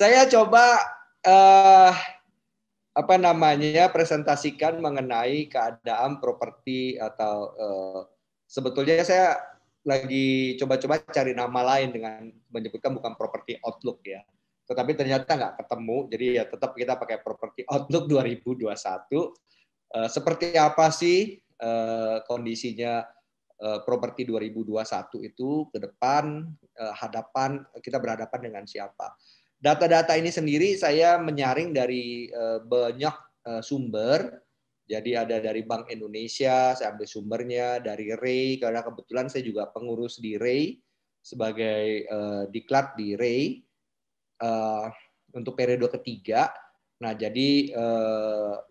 saya coba uh, apa namanya presentasikan mengenai keadaan properti atau uh, sebetulnya saya lagi coba-coba cari nama lain dengan menyebutkan bukan properti outlook ya. Tetapi ternyata nggak ketemu, jadi ya tetap kita pakai properti outlook 2021. Uh, seperti apa sih uh, kondisinya uh, properti 2021 itu ke depan hadapan kita berhadapan dengan siapa? Data-data ini sendiri saya menyaring dari uh, banyak uh, sumber. Jadi ada dari Bank Indonesia, saya ambil sumbernya dari Ray karena kebetulan saya juga pengurus di Ray sebagai uh, diklat di Ray untuk periode ketiga. Nah, jadi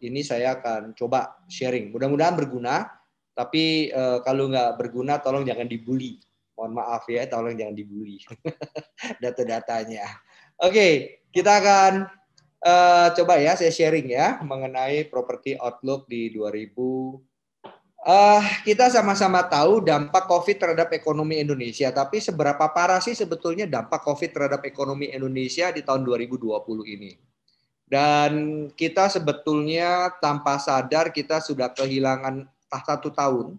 ini saya akan coba sharing. Mudah-mudahan berguna, tapi kalau nggak berguna, tolong jangan dibully. Mohon maaf ya, tolong jangan dibully data-datanya. Oke, kita akan uh, coba ya saya sharing ya mengenai property outlook di 2000. Uh, kita sama-sama tahu dampak COVID terhadap ekonomi Indonesia, tapi seberapa parah sih sebetulnya dampak COVID terhadap ekonomi Indonesia di tahun 2020 ini? Dan kita sebetulnya tanpa sadar kita sudah kehilangan satu tahun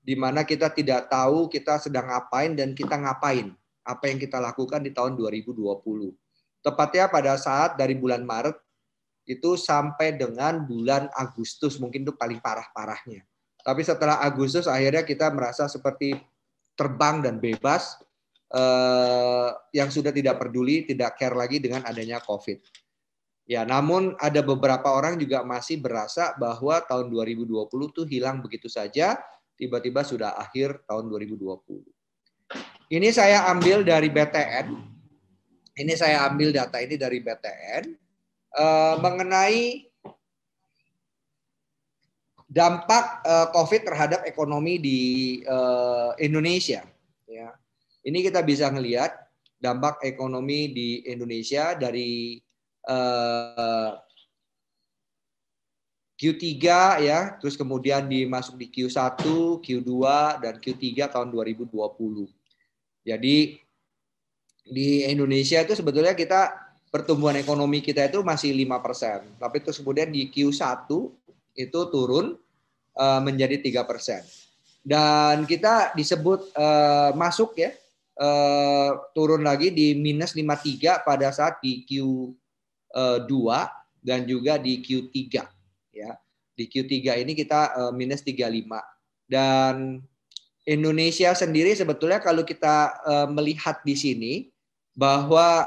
di mana kita tidak tahu kita sedang ngapain dan kita ngapain apa yang kita lakukan di tahun 2020 tepatnya pada saat dari bulan Maret itu sampai dengan bulan Agustus mungkin itu paling parah-parahnya. Tapi setelah Agustus akhirnya kita merasa seperti terbang dan bebas eh, yang sudah tidak peduli, tidak care lagi dengan adanya COVID. Ya, namun ada beberapa orang juga masih berasa bahwa tahun 2020 itu hilang begitu saja, tiba-tiba sudah akhir tahun 2020. Ini saya ambil dari BTN, ini saya ambil data ini dari BTN eh, mengenai dampak uh, COVID terhadap ekonomi di uh, Indonesia. Ya, ini kita bisa melihat dampak ekonomi di Indonesia dari uh, Q3 ya, terus kemudian dimasuk di Q1, Q2 dan Q3 tahun 2020. Jadi di Indonesia itu sebetulnya kita pertumbuhan ekonomi kita itu masih lima persen, tapi terus kemudian di Q1 itu turun uh, menjadi tiga persen. Dan kita disebut uh, masuk ya uh, turun lagi di minus 53 pada saat di Q2 dan juga di Q3 ya. Di Q3 ini kita uh, minus 35 dan Indonesia sendiri sebetulnya kalau kita melihat di sini bahwa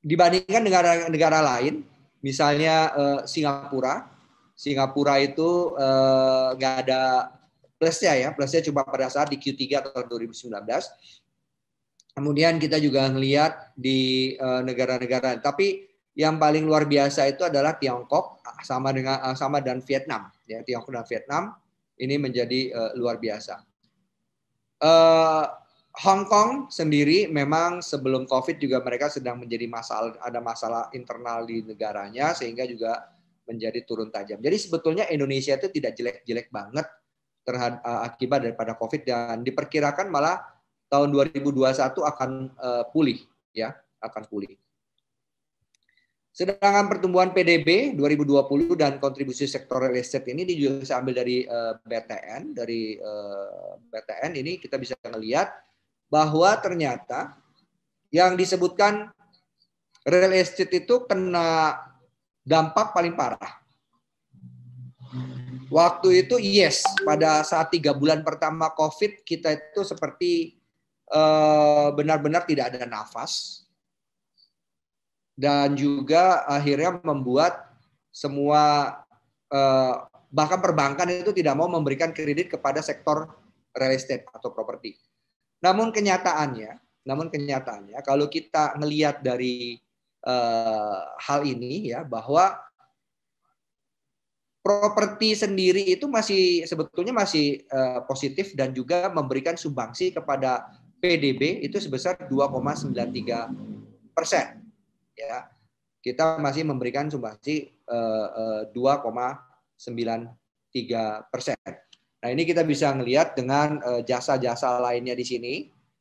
dibandingkan negara-negara lain, misalnya uh, Singapura, Singapura itu uh, nggak ada plusnya ya, plusnya cuma pada saat di Q3 tahun 2019. Kemudian kita juga melihat di negara-negara, tapi yang paling luar biasa itu adalah Tiongkok sama dengan sama dan Vietnam. Ya, Tiongkok dan Vietnam ini menjadi uh, luar biasa. Uh, Hong Kong sendiri memang sebelum COVID juga mereka sedang menjadi masalah ada masalah internal di negaranya sehingga juga menjadi turun tajam. Jadi sebetulnya Indonesia itu tidak jelek-jelek banget terhadap uh, akibat daripada COVID dan diperkirakan malah tahun 2021 akan uh, pulih ya, akan pulih. Sedangkan pertumbuhan PDB 2020 dan kontribusi sektor real estate ini juga saya ambil dari uh, BTN, dari BTN ini kita bisa melihat bahwa ternyata yang disebutkan real estate itu kena dampak paling parah. Waktu itu yes, pada saat tiga bulan pertama COVID kita itu seperti eh, benar-benar uh, tidak ada nafas dan juga akhirnya membuat semua uh, bahkan perbankan itu tidak mau memberikan kredit kepada sektor real estate atau properti. Namun kenyataannya, namun kenyataannya kalau kita melihat dari uh, hal ini ya bahwa properti sendiri itu masih sebetulnya masih uh, positif dan juga memberikan sumbangsi kepada PDB itu sebesar 2,93 persen. Ya, kita masih memberikan sumbangsi uh, uh, 2,93 persen. Nah, ini kita bisa melihat dengan eh, jasa-jasa lainnya di sini.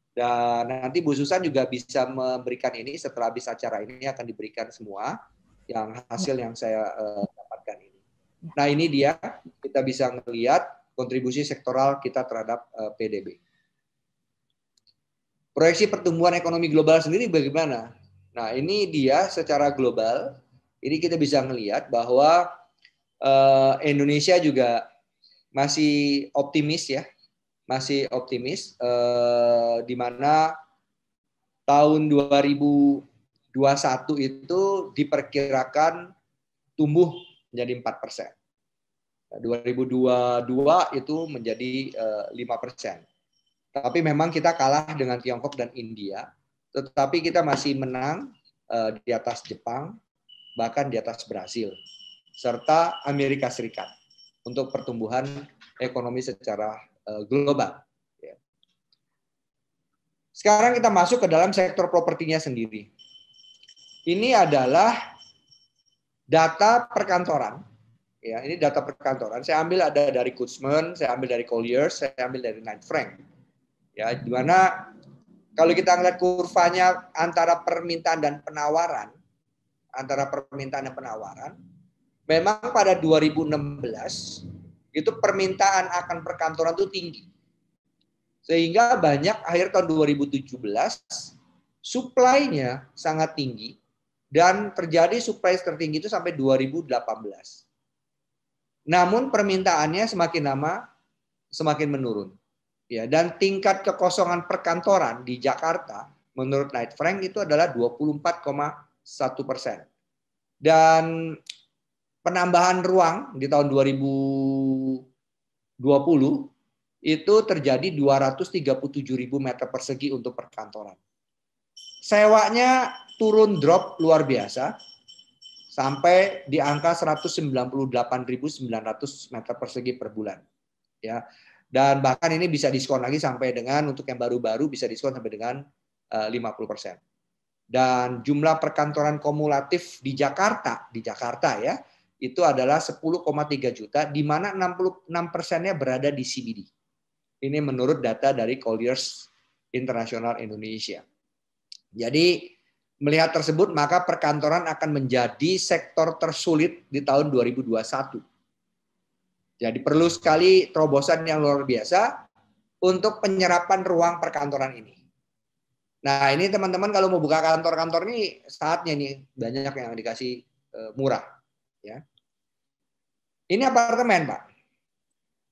Dan nanti Bu Susan juga bisa memberikan ini setelah habis acara ini akan diberikan semua yang hasil yang saya uh, dapatkan ini. Nah ini dia kita bisa melihat kontribusi sektoral kita terhadap uh, PDB. Proyeksi pertumbuhan ekonomi global sendiri bagaimana? Nah ini dia secara global ini kita bisa melihat bahwa Indonesia juga masih optimis ya masih optimis eh, di mana tahun 2021 itu diperkirakan tumbuh menjadi 4 persen. 2022 nah, itu menjadi eh, 5 persen. Tapi memang kita kalah dengan Tiongkok dan India, tetapi kita masih menang eh, di atas Jepang, bahkan di atas Brasil, serta Amerika Serikat untuk pertumbuhan ekonomi secara Eh, global. Ya. Sekarang kita masuk ke dalam sektor propertinya sendiri. Ini adalah data perkantoran. Ya, ini data perkantoran. Saya ambil ada dari Kutzman, saya ambil dari Colliers, saya ambil dari Knight Frank. Ya, di mana kalau kita ngeliat kurvanya antara permintaan dan penawaran, antara permintaan dan penawaran, memang pada 2016 itu permintaan akan perkantoran itu tinggi. Sehingga banyak akhir tahun 2017 supply-nya sangat tinggi dan terjadi supply tertinggi itu sampai 2018. Namun permintaannya semakin lama semakin menurun. Ya, dan tingkat kekosongan perkantoran di Jakarta menurut Knight Frank itu adalah 24,1 persen. Dan penambahan ruang di tahun 2020 itu terjadi 237 ribu meter persegi untuk perkantoran. Sewanya turun drop luar biasa sampai di angka 198.900 meter persegi per bulan. Ya. Dan bahkan ini bisa diskon lagi sampai dengan untuk yang baru-baru bisa diskon sampai dengan 50 eh, persen. Dan jumlah perkantoran kumulatif di Jakarta, di Jakarta ya, itu adalah 10,3 juta, di mana 66 persennya berada di CBD. Ini menurut data dari Colliers International Indonesia. Jadi melihat tersebut maka perkantoran akan menjadi sektor tersulit di tahun 2021. Jadi perlu sekali terobosan yang luar biasa untuk penyerapan ruang perkantoran ini. Nah ini teman-teman kalau mau buka kantor-kantor ini saatnya nih banyak yang dikasih eh, murah Ya. Ini apartemen, Pak.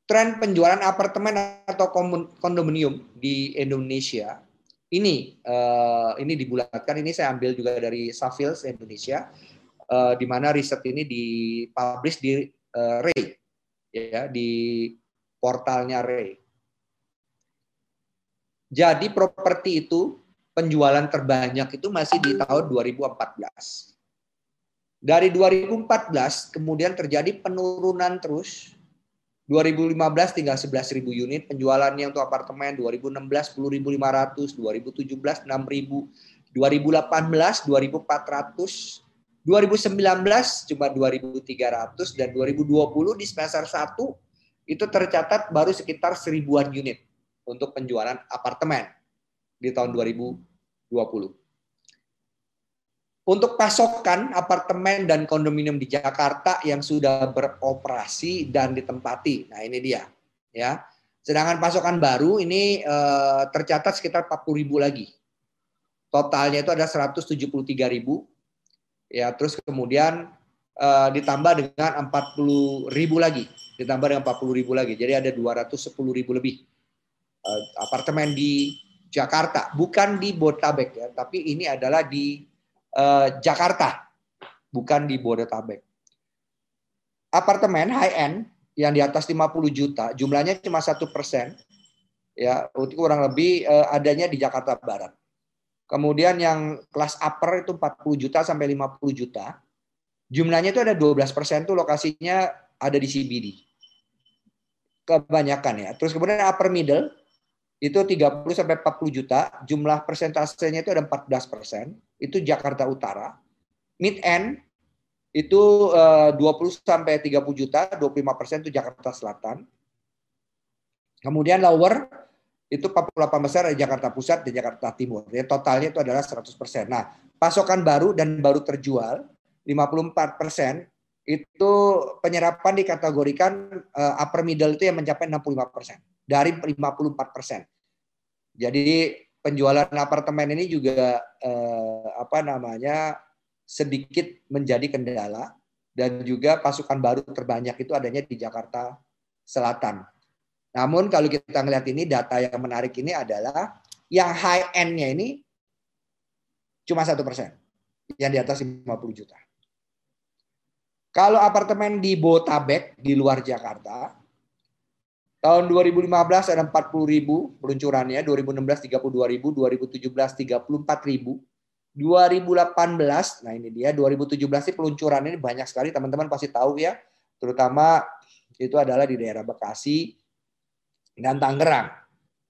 Tren penjualan apartemen atau kondominium di Indonesia ini uh, ini dibulatkan. Ini saya ambil juga dari Safils Indonesia, uh, di mana riset ini dipublish di uh, Ray, ya di portalnya Ray. Jadi properti itu penjualan terbanyak itu masih di tahun 2014 dari 2014 kemudian terjadi penurunan terus. 2015 tinggal 11.000 unit, penjualannya untuk apartemen 2016 10.500, 2017 6.000, 2018 2.400, 2019 cuma 2.300 dan 2020 di semester 1 itu tercatat baru sekitar seribuan unit untuk penjualan apartemen di tahun 2020 untuk pasokan apartemen dan kondominium di Jakarta yang sudah beroperasi dan ditempati. Nah, ini dia, ya. Sedangkan pasokan baru ini eh, tercatat sekitar 40 ribu lagi. Totalnya itu ada 173 ribu. Ya, terus kemudian eh, ditambah dengan 40 ribu lagi. Ditambah dengan 40 ribu lagi. Jadi ada 210 ribu lebih eh, apartemen di Jakarta. Bukan di Botabek ya, tapi ini adalah di Eh, Jakarta, bukan di Bodetabek. Apartemen high end yang di atas 50 juta, jumlahnya cuma satu persen, ya kurang lebih uh, adanya di Jakarta Barat. Kemudian yang kelas upper itu 40 juta sampai 50 juta, jumlahnya itu ada 12 persen tuh lokasinya ada di CBD. Kebanyakan ya. Terus kemudian upper middle itu 30 sampai 40 juta, jumlah persentasenya itu ada 14 persen, itu Jakarta Utara. Mid end itu 20 eh, sampai 30 juta, 25 persen itu Jakarta Selatan. Kemudian lower itu 48 besar di Jakarta Pusat dan Jakarta Timur. Ya, totalnya itu adalah 100%. Nah, pasokan baru dan baru terjual 54 persen itu penyerapan dikategorikan uh, upper middle itu yang mencapai 65 persen dari 54 persen. Jadi penjualan apartemen ini juga uh, apa namanya sedikit menjadi kendala dan juga pasukan baru terbanyak itu adanya di Jakarta Selatan. Namun kalau kita melihat ini data yang menarik ini adalah yang high end-nya ini cuma satu persen, yang di atas 50 juta. Kalau apartemen di Botabek di luar Jakarta, tahun 2015 ada 40 ribu peluncurannya, 2016 32 ribu, 2017 34 ribu, 2018, nah ini dia 2017 sih peluncuran ini banyak sekali teman-teman pasti tahu ya, terutama itu adalah di daerah Bekasi dan Tangerang.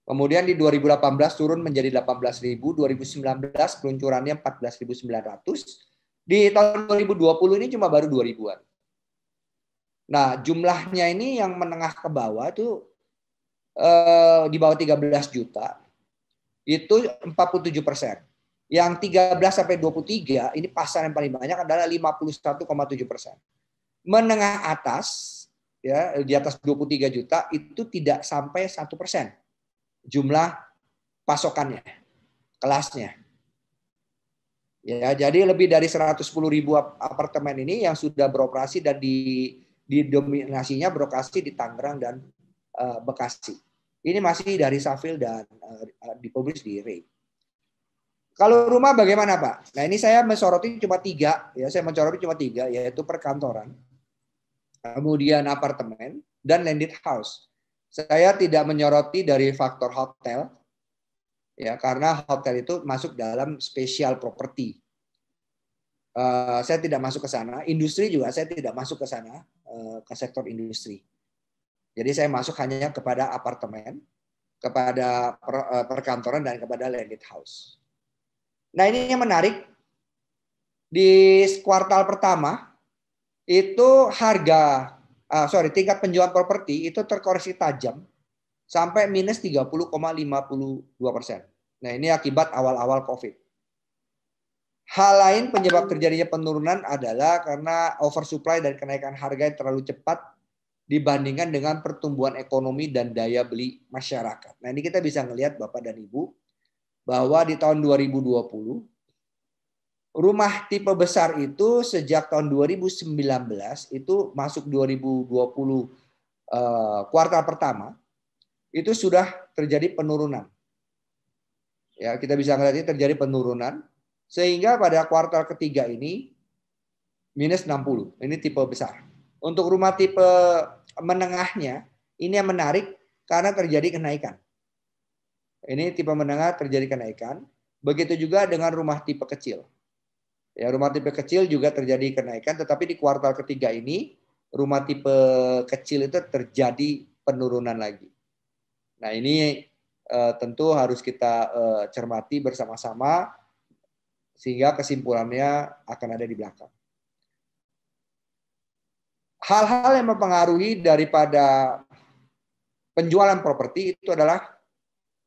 Kemudian di 2018 turun menjadi 18.000, 2019 peluncurannya 14.900, di tahun 2020 ini cuma baru 2000-an. Nah, jumlahnya ini yang menengah ke bawah itu eh, di bawah 13 juta, itu 47 persen. Yang 13 sampai 23 ini pasar yang paling banyak adalah 51,7 persen. Menengah atas ya di atas 23 juta itu tidak sampai satu persen jumlah pasokannya, kelasnya. Ya, jadi lebih dari 110 ribu apartemen ini yang sudah beroperasi dan di, didominasinya beroperasi di Tangerang dan uh, Bekasi. Ini masih dari Safil dan uh, dipublish di Ray. Kalau rumah bagaimana Pak? Nah ini saya mensoroti cuma tiga, ya saya mensoroti cuma tiga, yaitu perkantoran, kemudian apartemen, dan landed house. Saya tidak menyoroti dari faktor hotel, ya karena hotel itu masuk dalam spesial properti. Uh, saya tidak masuk ke sana. Industri juga saya tidak masuk ke sana ke sektor industri. Jadi saya masuk hanya kepada apartemen, kepada per, uh, perkantoran dan kepada landed house. Nah ini yang menarik di kuartal pertama itu harga uh, sorry tingkat penjualan properti itu terkoreksi tajam sampai minus 30,52 persen. Nah ini akibat awal-awal COVID. Hal lain penyebab terjadinya penurunan adalah karena oversupply dan kenaikan harga yang terlalu cepat dibandingkan dengan pertumbuhan ekonomi dan daya beli masyarakat. Nah ini kita bisa melihat Bapak dan Ibu bahwa di tahun 2020 rumah tipe besar itu sejak tahun 2019 itu masuk 2020 uh, kuartal pertama itu sudah terjadi penurunan. Ya, kita bisa melihat ini terjadi penurunan sehingga pada kuartal ketiga ini minus 60. Ini tipe besar. Untuk rumah tipe menengahnya ini yang menarik karena terjadi kenaikan. Ini tipe menengah terjadi kenaikan. Begitu juga dengan rumah tipe kecil. Ya, rumah tipe kecil juga terjadi kenaikan, tetapi di kuartal ketiga ini rumah tipe kecil itu terjadi penurunan lagi. Nah ini uh, tentu harus kita uh, cermati bersama-sama sehingga kesimpulannya akan ada di belakang. Hal-hal yang mempengaruhi daripada penjualan properti itu adalah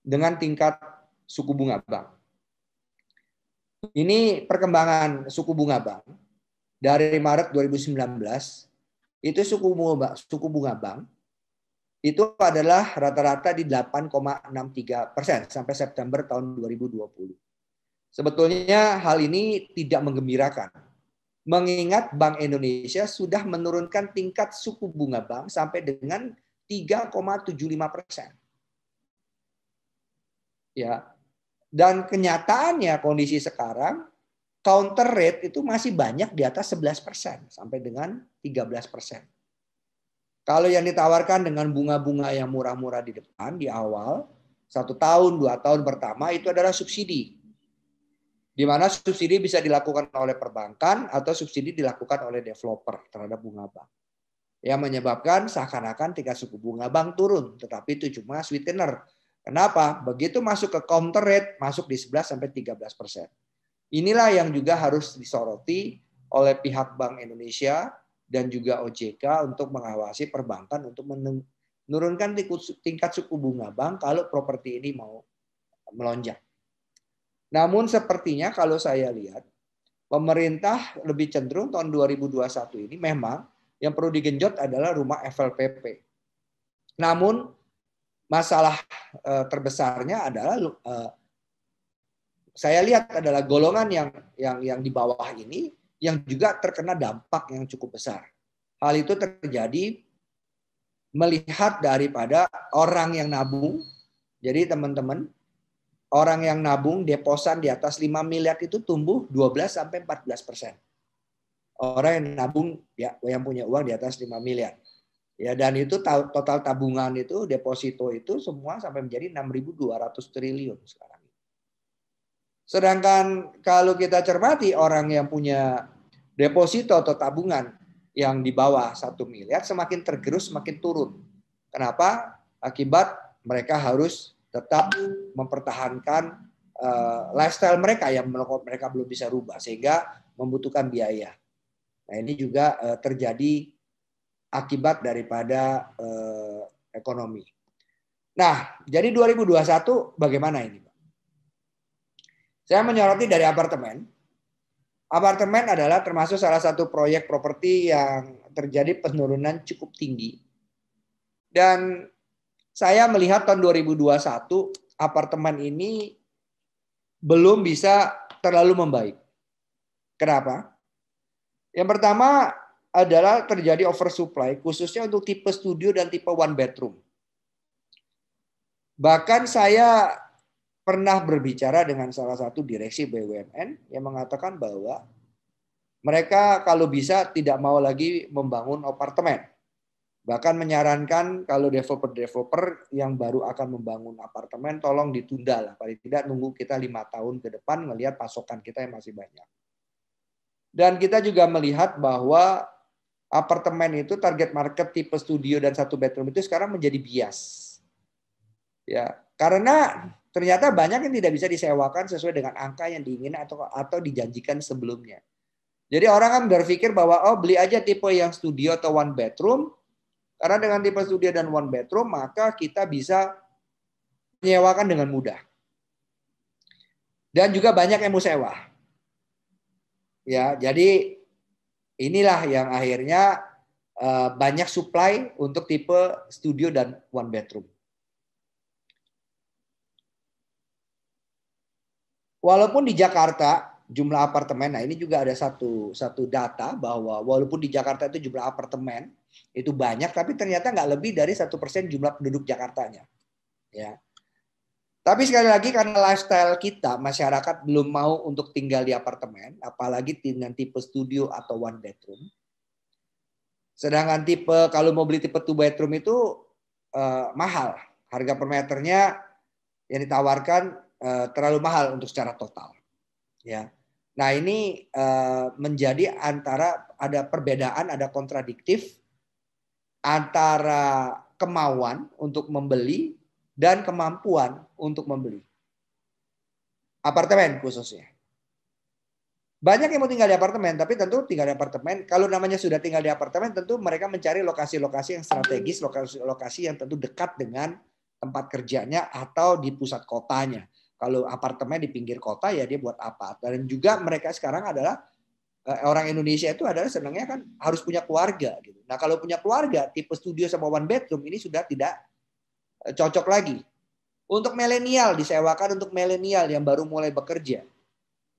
dengan tingkat suku bunga bank. Ini perkembangan suku bunga bank dari Maret 2019 itu suku bunga suku bunga bank itu adalah rata-rata di 8,63 persen sampai September tahun 2020. Sebetulnya hal ini tidak menggembirakan, mengingat Bank Indonesia sudah menurunkan tingkat suku bunga bank sampai dengan 3,75 persen. Ya, dan kenyataannya kondisi sekarang counter rate itu masih banyak di atas 11 persen sampai dengan 13 persen. Kalau yang ditawarkan dengan bunga-bunga yang murah-murah di depan di awal satu tahun dua tahun pertama itu adalah subsidi, di mana subsidi bisa dilakukan oleh perbankan atau subsidi dilakukan oleh developer terhadap bunga bank. Yang menyebabkan seakan-akan tingkat suku bunga bank turun, tetapi itu cuma sweetener Kenapa? Begitu masuk ke counter rate, masuk di 11 sampai 13 persen. Inilah yang juga harus disoroti oleh pihak Bank Indonesia dan juga OJK untuk mengawasi perbankan untuk menurunkan tingkat suku bunga bank kalau properti ini mau melonjak. Namun sepertinya kalau saya lihat pemerintah lebih cenderung tahun 2021 ini memang yang perlu digenjot adalah rumah FLPP. Namun masalah eh, terbesarnya adalah eh, saya lihat adalah golongan yang yang yang di bawah ini yang juga terkena dampak yang cukup besar. Hal itu terjadi melihat daripada orang yang nabung. Jadi teman-teman, orang yang nabung deposan di atas 5 miliar itu tumbuh 12 sampai 14 persen. Orang yang nabung ya yang punya uang di atas 5 miliar. Ya dan itu total tabungan itu deposito itu semua sampai menjadi 6.200 triliun sekarang. Sedangkan kalau kita cermati orang yang punya deposito atau tabungan yang di bawah satu miliar semakin tergerus semakin turun. Kenapa? Akibat mereka harus tetap mempertahankan uh, lifestyle mereka yang mereka belum bisa rubah sehingga membutuhkan biaya. Nah ini juga uh, terjadi akibat daripada uh, ekonomi. Nah, jadi 2021 bagaimana ini, Pak? Saya menyoroti dari apartemen. Apartemen adalah termasuk salah satu proyek properti yang terjadi penurunan cukup tinggi. Dan saya melihat tahun 2021 apartemen ini belum bisa terlalu membaik. Kenapa? Yang pertama adalah terjadi oversupply khususnya untuk tipe studio dan tipe one bedroom. Bahkan saya pernah berbicara dengan salah satu direksi BUMN yang mengatakan bahwa mereka kalau bisa tidak mau lagi membangun apartemen. Bahkan menyarankan kalau developer-developer yang baru akan membangun apartemen tolong ditunda lah. Paling tidak nunggu kita lima tahun ke depan melihat pasokan kita yang masih banyak. Dan kita juga melihat bahwa apartemen itu target market tipe studio dan satu bedroom itu sekarang menjadi bias. Ya, karena ternyata banyak yang tidak bisa disewakan sesuai dengan angka yang diinginkan atau atau dijanjikan sebelumnya. Jadi orang kan berpikir bahwa oh beli aja tipe yang studio atau one bedroom karena dengan tipe studio dan one bedroom maka kita bisa menyewakan dengan mudah. Dan juga banyak yang mau sewa. Ya, jadi inilah yang akhirnya eh, banyak supply untuk tipe studio dan one bedroom. Walaupun di Jakarta jumlah apartemen, nah ini juga ada satu satu data bahwa walaupun di Jakarta itu jumlah apartemen itu banyak, tapi ternyata nggak lebih dari satu persen jumlah penduduk Jakartanya. Ya. Tapi sekali lagi karena lifestyle kita masyarakat belum mau untuk tinggal di apartemen, apalagi dengan tipe studio atau one bedroom. Sedangkan tipe kalau mau beli tipe two bedroom itu uh, mahal, harga per meternya yang ditawarkan Eh, terlalu mahal untuk secara total. Ya. Nah ini uh, menjadi antara ada perbedaan, ada kontradiktif antara kemauan untuk membeli dan kemampuan untuk membeli. Apartemen khususnya. Banyak yang mau tinggal di apartemen, tapi tentu tinggal di apartemen. Kalau namanya sudah tinggal di apartemen, tentu mereka mencari lokasi-lokasi yang strategis, lokasi-lokasi yang tentu dekat dengan tempat kerjanya atau di pusat kotanya. Kalau apartemen di pinggir kota ya dia buat apa? Dan juga mereka sekarang adalah orang Indonesia itu adalah senangnya kan harus punya keluarga gitu. Nah, kalau punya keluarga tipe studio sama one bedroom ini sudah tidak eh, cocok lagi. Untuk milenial disewakan untuk milenial yang baru mulai bekerja.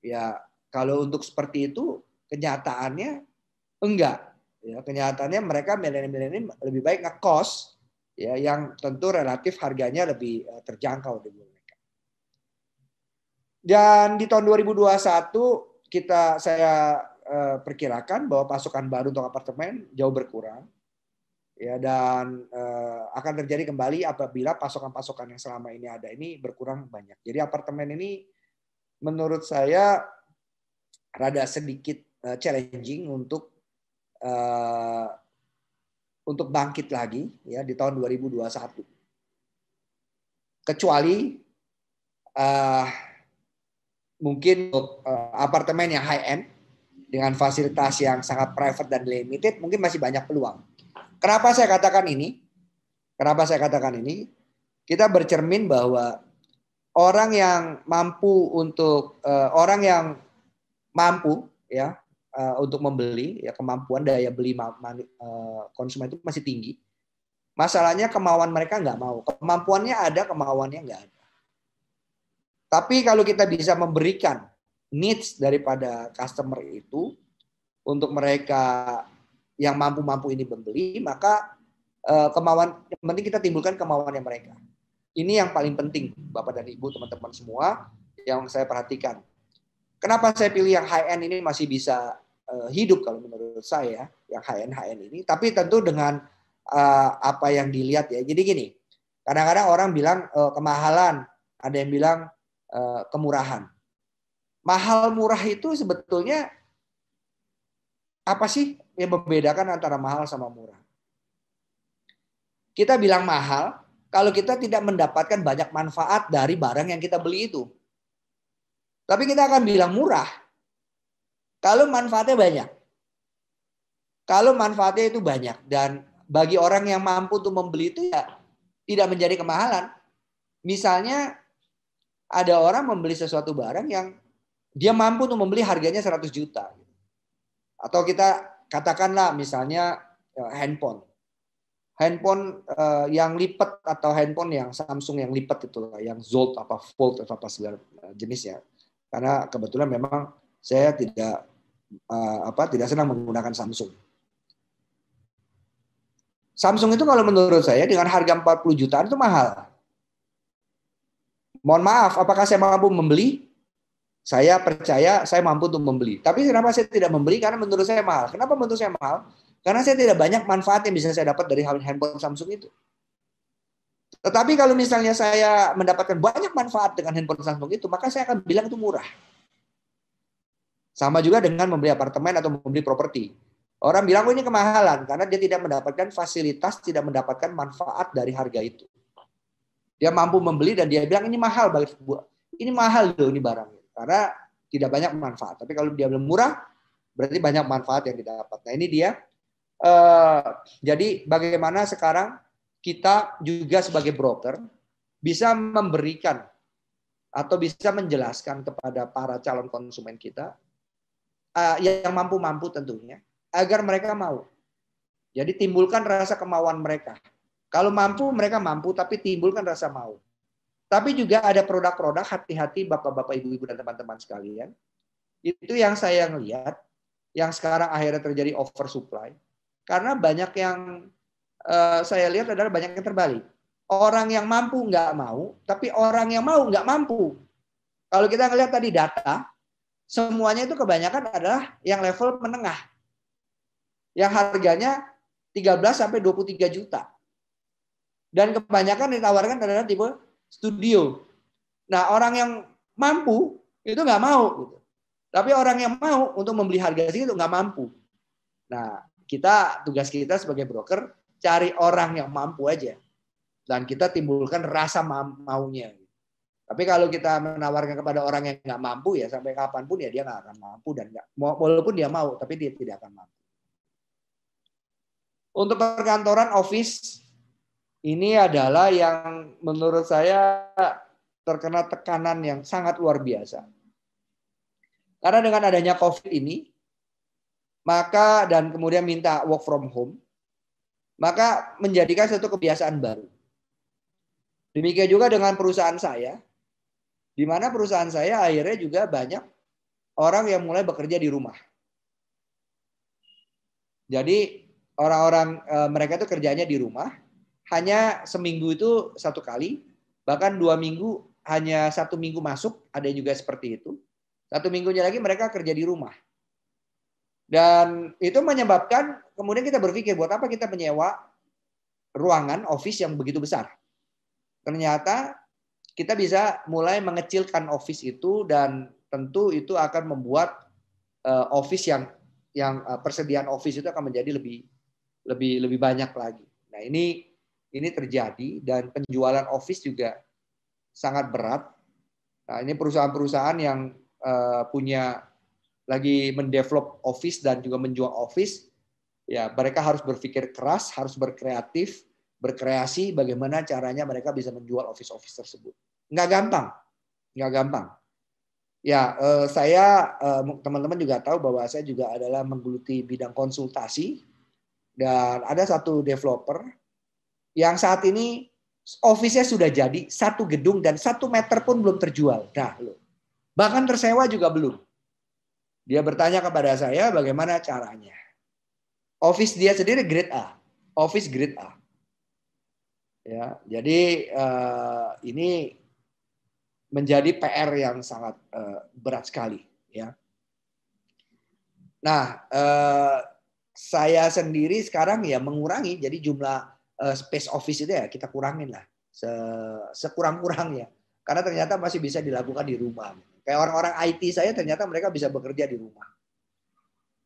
Ya, kalau untuk seperti itu kenyataannya enggak. Ya, kenyataannya mereka milenial lebih baik ngekos ya yang tentu relatif harganya lebih eh, terjangkau dulu. Dan di tahun 2021 kita saya uh, perkirakan bahwa pasokan baru untuk apartemen jauh berkurang. Ya dan uh, akan terjadi kembali apabila pasokan-pasokan yang selama ini ada ini berkurang banyak. Jadi apartemen ini menurut saya rada sedikit uh, challenging untuk uh, untuk bangkit lagi ya di tahun 2021. Kecuali uh, mungkin uh, apartemen yang high end dengan fasilitas yang sangat private dan limited mungkin masih banyak peluang. Kenapa saya katakan ini? Kenapa saya katakan ini? Kita bercermin bahwa orang yang mampu untuk uh, orang yang mampu ya uh, untuk membeli ya kemampuan daya beli uh, konsumen itu masih tinggi. Masalahnya kemauan mereka nggak mau. Kemampuannya ada, kemauannya nggak ada. Tapi kalau kita bisa memberikan needs daripada customer itu untuk mereka yang mampu-mampu ini membeli, maka uh, kemauan yang penting kita timbulkan kemauannya mereka. Ini yang paling penting, Bapak dan Ibu, teman-teman semua yang saya perhatikan. Kenapa saya pilih yang high end ini masih bisa uh, hidup kalau menurut saya, yang high end high end ini. Tapi tentu dengan uh, apa yang dilihat ya. Jadi gini, kadang-kadang orang bilang kemahalan, ada yang bilang kemurahan. Mahal murah itu sebetulnya apa sih yang membedakan antara mahal sama murah? Kita bilang mahal kalau kita tidak mendapatkan banyak manfaat dari barang yang kita beli itu. Tapi kita akan bilang murah kalau manfaatnya banyak. Kalau manfaatnya itu banyak dan bagi orang yang mampu untuk membeli itu ya tidak menjadi kemahalan. Misalnya ada orang membeli sesuatu barang yang dia mampu untuk membeli harganya 100 juta. Atau kita katakanlah misalnya ya, handphone handphone uh, yang lipat atau handphone yang Samsung yang lipat itu yang Zolt apa Fold atau apa segala eh, jenisnya. Karena kebetulan memang saya tidak apa tidak senang menggunakan Samsung. Samsung itu kalau menurut saya dengan harga 40 jutaan itu mahal. Mohon maaf, apakah saya mampu membeli? Saya percaya saya mampu untuk membeli. Tapi kenapa saya tidak membeli? Karena menurut saya mahal. Kenapa menurut saya mahal? Karena saya tidak banyak manfaat yang bisa saya dapat dari handphone Samsung itu. Tetapi kalau misalnya saya mendapatkan banyak manfaat dengan handphone Samsung itu, maka saya akan bilang itu murah. Sama juga dengan membeli apartemen atau membeli properti. Orang bilang oh ini kemahalan karena dia tidak mendapatkan fasilitas, tidak mendapatkan manfaat dari harga itu. Dia mampu membeli dan dia bilang ini mahal bagi ini mahal loh ini barang karena tidak banyak manfaat. Tapi kalau dia bilang murah, berarti banyak manfaat yang didapat. Nah ini dia Uh, jadi bagaimana sekarang kita juga sebagai broker bisa memberikan atau bisa menjelaskan kepada para calon konsumen kita uh, yang mampu-mampu tentunya agar mereka mau. Jadi timbulkan rasa kemauan mereka. Kalau mampu mereka mampu tapi timbulkan rasa mau. Tapi juga ada produk-produk hati-hati Bapak-bapak, Ibu-ibu dan teman-teman sekalian. Itu yang saya lihat yang sekarang akhirnya terjadi oversupply karena banyak yang uh, saya lihat adalah banyak yang terbalik. Orang yang mampu nggak mau, tapi orang yang mau nggak mampu. Kalau kita ngelihat tadi data, semuanya itu kebanyakan adalah yang level menengah. Yang harganya 13 sampai 23 juta. Dan kebanyakan ditawarkan adalah tipe studio. Nah, orang yang mampu itu nggak mau gitu. Tapi orang yang mau untuk membeli harga segitu nggak mampu. Nah, kita tugas kita sebagai broker cari orang yang mampu aja dan kita timbulkan rasa maunya. Tapi kalau kita menawarkan kepada orang yang nggak mampu ya sampai kapan pun ya dia nggak akan mampu dan nggak walaupun dia mau tapi dia tidak akan mampu. Untuk perkantoran office ini adalah yang menurut saya terkena tekanan yang sangat luar biasa. Karena dengan adanya COVID ini, maka dan kemudian minta work from home, maka menjadikan satu kebiasaan baru. Demikian juga dengan perusahaan saya, di mana perusahaan saya akhirnya juga banyak orang yang mulai bekerja di rumah. Jadi orang-orang e, mereka itu kerjanya di rumah, hanya seminggu itu satu kali, bahkan dua minggu hanya satu minggu masuk, ada juga seperti itu. Satu minggunya lagi mereka kerja di rumah. Dan itu menyebabkan kemudian kita berpikir buat apa kita menyewa ruangan office yang begitu besar. Ternyata kita bisa mulai mengecilkan office itu dan tentu itu akan membuat uh, office yang yang uh, persediaan office itu akan menjadi lebih lebih lebih banyak lagi. Nah, ini ini terjadi dan penjualan office juga sangat berat. Nah, ini perusahaan-perusahaan yang uh, punya lagi mendevelop office dan juga menjual office, ya mereka harus berpikir keras, harus berkreatif berkreasi bagaimana caranya mereka bisa menjual office-office tersebut. Nggak gampang, nggak gampang. Ya, eh, saya eh, teman-teman juga tahu bahwa saya juga adalah menggeluti bidang konsultasi dan ada satu developer yang saat ini office-nya sudah jadi satu gedung dan satu meter pun belum terjual. Nah, bahkan tersewa juga belum. Dia bertanya kepada saya bagaimana caranya. Office dia sendiri grade A, office grade A. Ya, jadi uh, ini menjadi PR yang sangat uh, berat sekali ya. Nah, uh, saya sendiri sekarang ya mengurangi jadi jumlah space office itu ya kita kurangin lah. Se sekurang-kurangnya. Karena ternyata masih bisa dilakukan di rumah. Kayak orang-orang IT saya ternyata mereka bisa bekerja di rumah.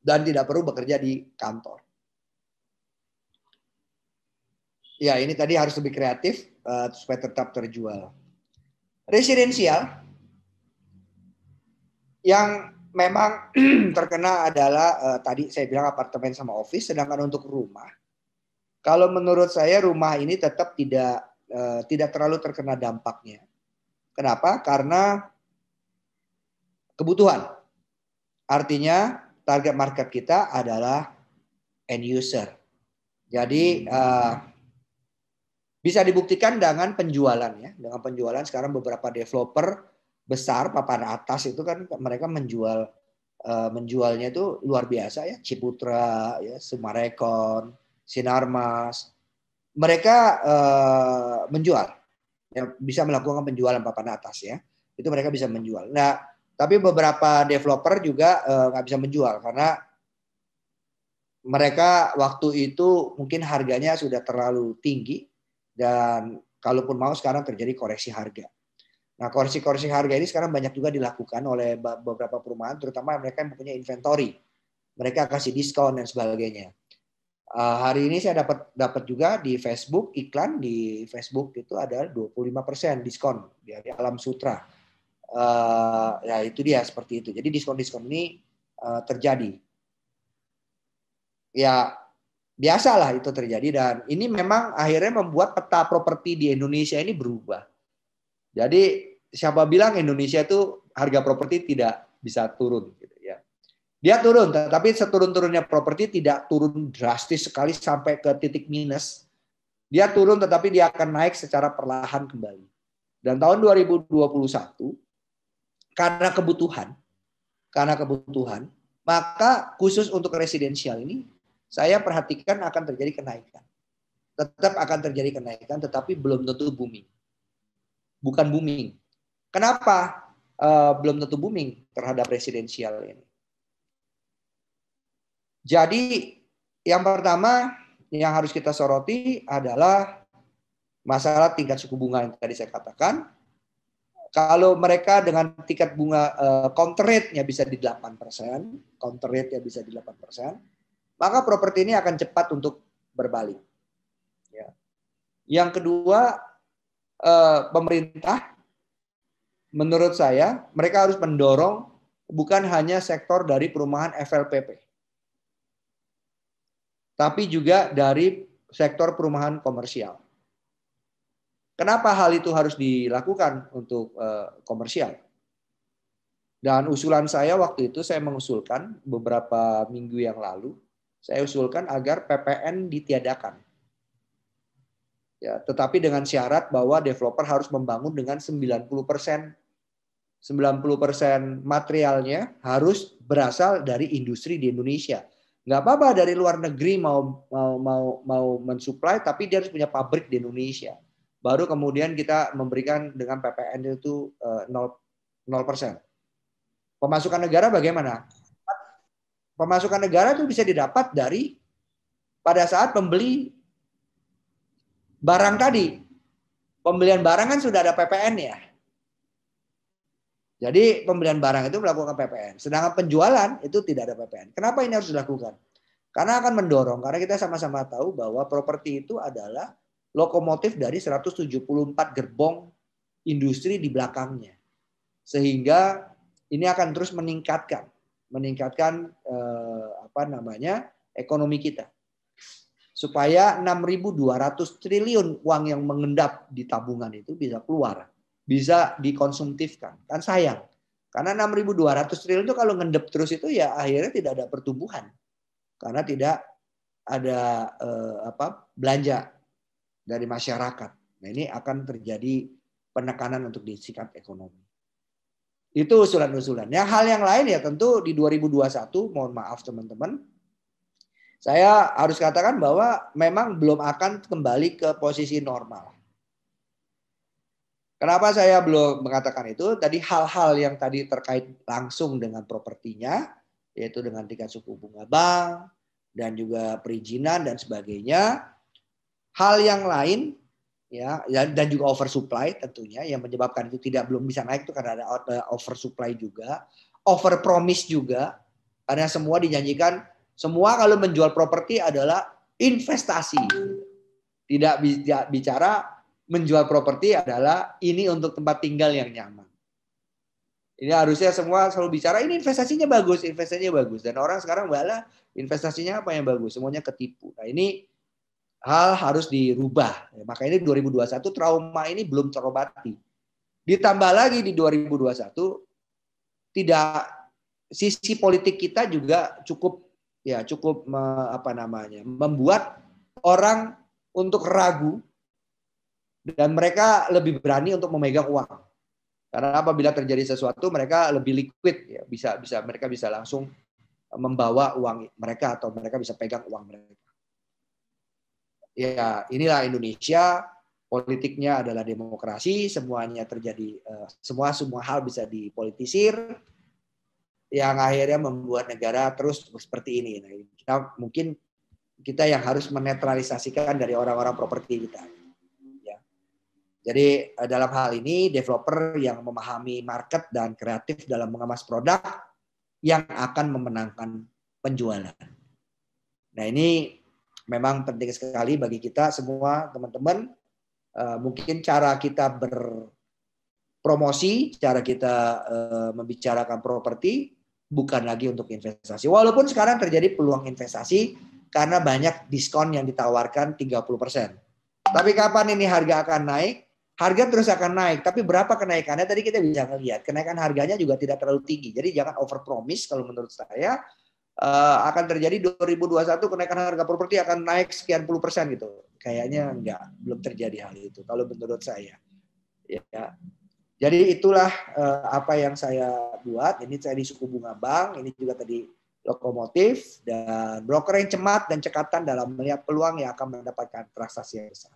Dan tidak perlu bekerja di kantor. Ya, ini tadi harus lebih kreatif uh, supaya tetap terjual. Residensial. Yang memang terkena adalah uh, tadi saya bilang apartemen sama office, sedangkan untuk rumah, kalau menurut saya rumah ini tetap tidak uh, tidak terlalu terkena dampaknya. Kenapa? Karena kebutuhan. Artinya target market kita adalah end user. Jadi uh, bisa dibuktikan dengan penjualan ya. Dengan penjualan sekarang beberapa developer besar papan atas itu kan mereka menjual uh, menjualnya itu luar biasa ya. Ciputra, ya, Sumarekon, Sinarmas. Mereka uh, menjual ya, bisa melakukan penjualan papan atas ya. Itu mereka bisa menjual. Nah, tapi beberapa developer juga uh, nggak bisa menjual karena mereka waktu itu mungkin harganya sudah terlalu tinggi dan kalaupun mau sekarang terjadi koreksi harga. Nah, koreksi-koreksi harga ini sekarang banyak juga dilakukan oleh beberapa perumahan, terutama mereka yang mempunyai inventory. Mereka kasih diskon dan sebagainya. Uh, hari ini saya dapat dapat juga di Facebook iklan di Facebook itu ada 25% diskon dari Alam Sutra. Uh, ya itu dia seperti itu. Jadi diskon-diskon ini uh, terjadi. Ya biasalah itu terjadi dan ini memang akhirnya membuat peta properti di Indonesia ini berubah. Jadi siapa bilang Indonesia itu harga properti tidak bisa turun gitu ya. Dia turun tapi seturun-turunnya properti tidak turun drastis sekali sampai ke titik minus. Dia turun tetapi dia akan naik secara perlahan kembali. Dan tahun 2021 karena kebutuhan karena kebutuhan maka khusus untuk residensial ini saya perhatikan akan terjadi kenaikan. Tetap akan terjadi kenaikan, tetapi belum tentu booming. Bukan booming. Kenapa uh, belum tentu booming terhadap residensial ini? Jadi yang pertama yang harus kita soroti adalah masalah tingkat suku bunga yang tadi saya katakan. Kalau mereka dengan tingkat bunga uh, counter rate-nya bisa di 8%, counter rate-nya bisa di 8%, maka properti ini akan cepat untuk berbalik. Ya. Yang kedua, eh, pemerintah, menurut saya, mereka harus mendorong bukan hanya sektor dari perumahan FLPP, tapi juga dari sektor perumahan komersial. Kenapa hal itu harus dilakukan untuk eh, komersial? Dan usulan saya waktu itu saya mengusulkan beberapa minggu yang lalu saya usulkan agar PPN ditiadakan. Ya, tetapi dengan syarat bahwa developer harus membangun dengan 90 persen 90 materialnya harus berasal dari industri di Indonesia. Nggak apa-apa dari luar negeri mau mau mau mau mensuplai, tapi dia harus punya pabrik di Indonesia. Baru kemudian kita memberikan dengan PPN itu 0 eh, persen. Pemasukan negara bagaimana? Pemasukan negara itu bisa didapat dari pada saat pembeli barang tadi. Pembelian barang kan sudah ada PPN ya. Jadi pembelian barang itu melakukan PPN. Sedangkan penjualan itu tidak ada PPN. Kenapa ini harus dilakukan? Karena akan mendorong, karena kita sama-sama tahu bahwa properti itu adalah lokomotif dari 174 gerbong industri di belakangnya. Sehingga ini akan terus meningkatkan meningkatkan eh, apa namanya ekonomi kita. supaya 6.200 triliun uang yang mengendap di tabungan itu bisa keluar, bisa dikonsumtifkan. Kan sayang. Karena 6.200 triliun itu kalau ngendep terus itu ya akhirnya tidak ada pertumbuhan. Karena tidak ada eh, apa belanja dari masyarakat. Nah, ini akan terjadi penekanan untuk disikat ekonomi. Itu usulan-usulan. Yang hal yang lain ya tentu di 2021, mohon maaf teman-teman, saya harus katakan bahwa memang belum akan kembali ke posisi normal. Kenapa saya belum mengatakan itu? Tadi hal-hal yang tadi terkait langsung dengan propertinya, yaitu dengan tingkat suku bunga bank, dan juga perizinan dan sebagainya. Hal yang lain ya dan juga oversupply tentunya yang menyebabkan itu tidak belum bisa naik itu karena ada oversupply juga, over promise juga karena semua dijanjikan semua kalau menjual properti adalah investasi. Tidak bicara menjual properti adalah ini untuk tempat tinggal yang nyaman. Ini harusnya semua selalu bicara ini investasinya bagus, investasinya bagus. Dan orang sekarang bala investasinya apa yang bagus, semuanya ketipu. Nah ini hal harus dirubah. Maka ini 2021 trauma ini belum terobati. Ditambah lagi di 2021 tidak sisi politik kita juga cukup ya cukup apa namanya membuat orang untuk ragu dan mereka lebih berani untuk memegang uang. Karena apabila terjadi sesuatu mereka lebih liquid ya. Bisa bisa mereka bisa langsung membawa uang mereka atau mereka bisa pegang uang mereka. Ya inilah Indonesia. Politiknya adalah demokrasi. Semuanya terjadi eh, semua semua hal bisa dipolitisir. Yang akhirnya membuat negara terus seperti ini. Nah, kita mungkin kita yang harus menetralisasikan dari orang-orang properti kita. Jadi eh, dalam hal ini developer yang memahami market dan kreatif dalam mengemas produk yang akan memenangkan penjualan. Nah ini memang penting sekali bagi kita semua teman-teman. Eh, mungkin cara kita berpromosi, cara kita eh, membicarakan properti bukan lagi untuk investasi. Walaupun sekarang terjadi peluang investasi karena banyak diskon yang ditawarkan 30%. Tapi kapan ini harga akan naik? Harga terus akan naik, tapi berapa kenaikannya tadi kita bisa melihat. Kenaikan harganya juga tidak terlalu tinggi. Jadi jangan over promise kalau menurut saya uh, akan terjadi 2021 kenaikan harga properti akan naik sekian puluh persen gitu. Kayaknya enggak, belum terjadi hal itu kalau menurut saya. Ya, jadi itulah uh, apa yang saya buat. Ini saya di suku bunga bank, ini juga tadi lokomotif dan broker yang cemat dan cekatan dalam melihat peluang yang akan mendapatkan transaksi yang besar.